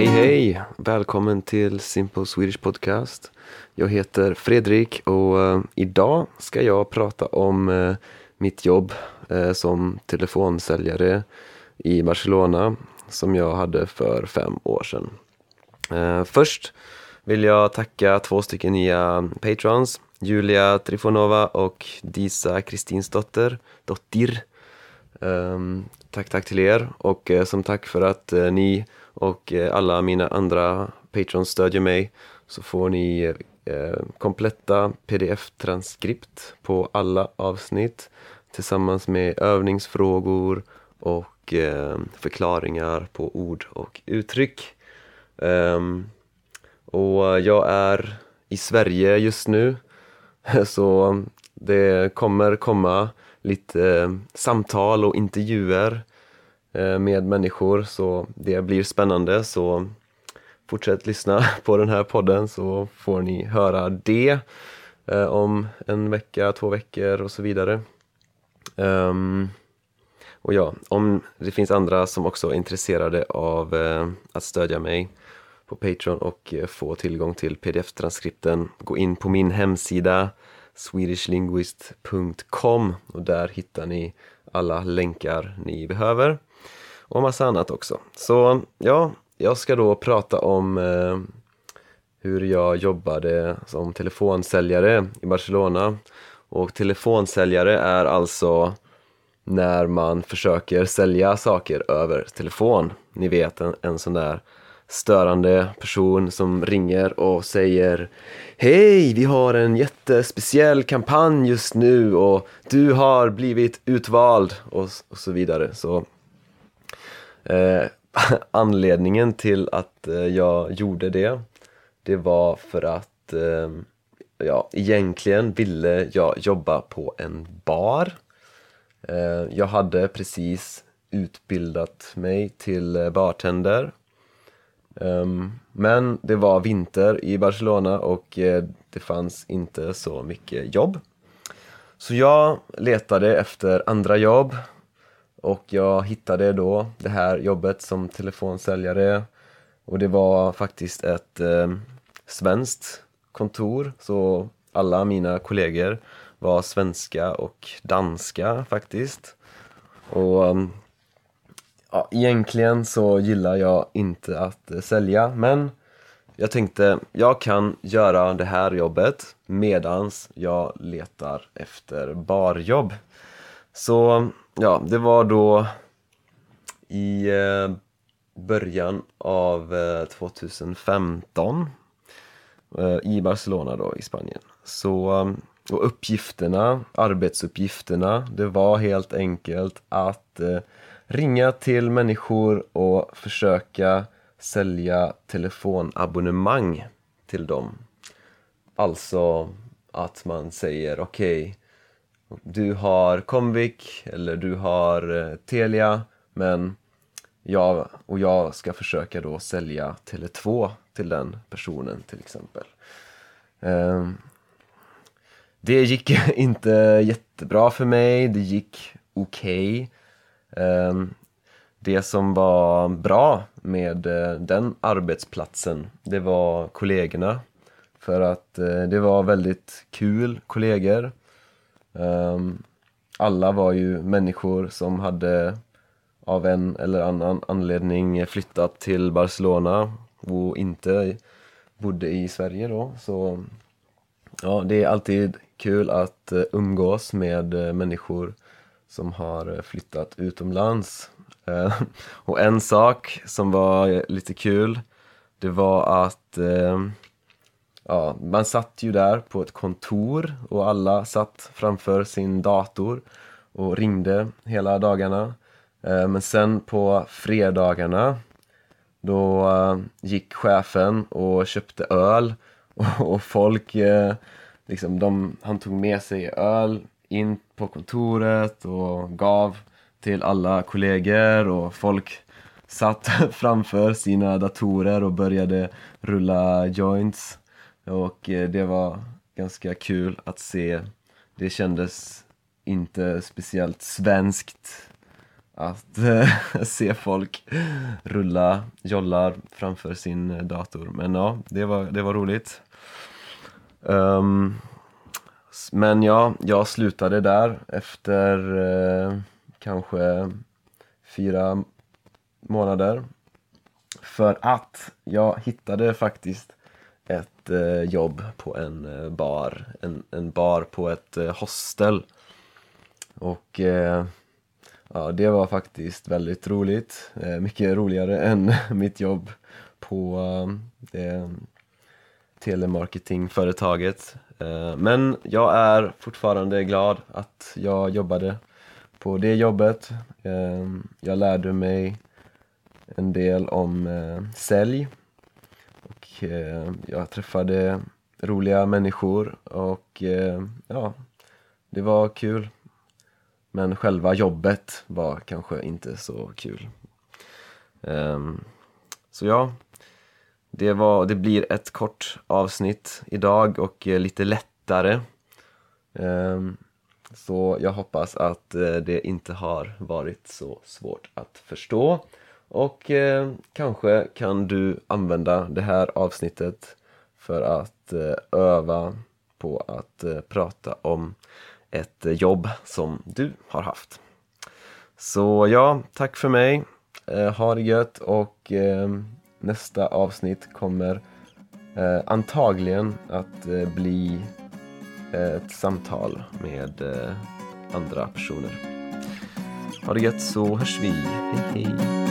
Hej hej! Välkommen till Simple Swedish Podcast. Jag heter Fredrik och eh, idag ska jag prata om eh, mitt jobb eh, som telefonsäljare i Barcelona som jag hade för fem år sedan. Först vill jag tacka två stycken nya patrons, Julia Trifonova och Disa Kristinsdotter, Dottir. Um, tack, tack till er och uh, som tack för att uh, ni och uh, alla mina andra patrons stödjer mig så får ni kompletta pdf-transkript på alla avsnitt tillsammans med övningsfrågor och förklaringar på ord och uttryck. Um, och jag är i Sverige just nu så det kommer komma lite eh, samtal och intervjuer eh, med människor så det blir spännande så fortsätt lyssna på den här podden så får ni höra det eh, om en vecka, två veckor och så vidare. Ehm, och ja, om det finns andra som också är intresserade av att stödja mig på Patreon och få tillgång till pdf-transkripten, gå in på min hemsida swedishlinguist.com och där hittar ni alla länkar ni behöver och massa annat också. Så ja, jag ska då prata om eh, hur jag jobbade som telefonsäljare i Barcelona och telefonsäljare är alltså när man försöker sälja saker över telefon. Ni vet en, en sån där störande person som ringer och säger Hej, vi har en jättespeciell kampanj just nu och du har blivit utvald och, och så vidare. Så eh, Anledningen till att eh, jag gjorde det, det var för att eh, ja, egentligen ville jag jobba på en bar. Eh, jag hade precis utbildat mig till eh, bartender Ehm, men det var vinter i Barcelona och eh, det fanns inte så mycket jobb. Så jag letade efter andra jobb och jag hittade då det här jobbet som telefonsäljare och det var faktiskt ett eh, svenskt kontor så alla mina kollegor var svenska och danska faktiskt. Och ehm, ja, egentligen så gillar jag inte att eh, sälja men jag tänkte jag kan göra det här jobbet medans jag letar efter barjobb. Så ja, det var då i eh, början av eh, 2015 i Barcelona då i Spanien. Så och uppgifterna, arbetsuppgifterna, det var helt enkelt att ringa till människor och försöka sälja telefonabonnemang till dem. Alltså att man säger okej, okay, du har Comvik eller du har eh, Telia men jag och jag ska försöka då sälja Tele2 till den personen till exempel. Ehm, det gick inte jättebra för mig, det gick okej. Okay. Ehm, det som var bra med eh, den arbetsplatsen, det var kollegorna. För att eh, det var väldigt kul kollegor. Ehm, alla var ju människor som hade av en eller annan anledning flyttat till Barcelona och inte bodde i Sverige då. Så ja, det är alltid kul att eh, umgås med människor som har eh, flyttat utomlands. Eh, och en sak som var lite kul, det var att eh, ja, man satt ju där på ett kontor och alla satt framför sin dator och ringde hela dagarna. Eh, men sen på fredagarna då eh, gick chefen och köpte öl och folk, liksom, de, han tog med sig öl in på kontoret och gav till alla kollegor och folk satt framför sina datorer och började rulla joints och eh, det var ganska kul att se. Det kändes inte speciellt svenskt att se folk rulla jollar framför sin dator. Men ja, det var, det var roligt. Um, men ja, jag slutade där efter eh, kanske fyra månader. För att jag hittade faktiskt ett eh, jobb på en eh, bar, en, en bar på ett eh, hostel. Och eh, ja, det var faktiskt väldigt roligt. Eh, mycket roligare än mitt jobb på det telemarketingföretaget. Eh, men jag är fortfarande glad att jag jobbade på det jobbet. Eh, jag lärde mig en del om eh, sälj och jag träffade roliga människor och ja, det var kul. Men själva jobbet var kanske inte så kul. Så ja, det, var, det blir ett kort avsnitt idag och eh, lite lättare. Ehm, så jag hoppas att eh, det inte har varit så svårt att förstå. Och eh, kanske kan du använda det här avsnittet för att öva på att prata om ett jobb som du har haft. Så ja, tack för mig. Ha det gött och ehm, nästa avsnitt kommer eh, antagligen att eh, bli eh, ett samtal med eh, andra personer. Ha det gött så hörs vi. Hej hej!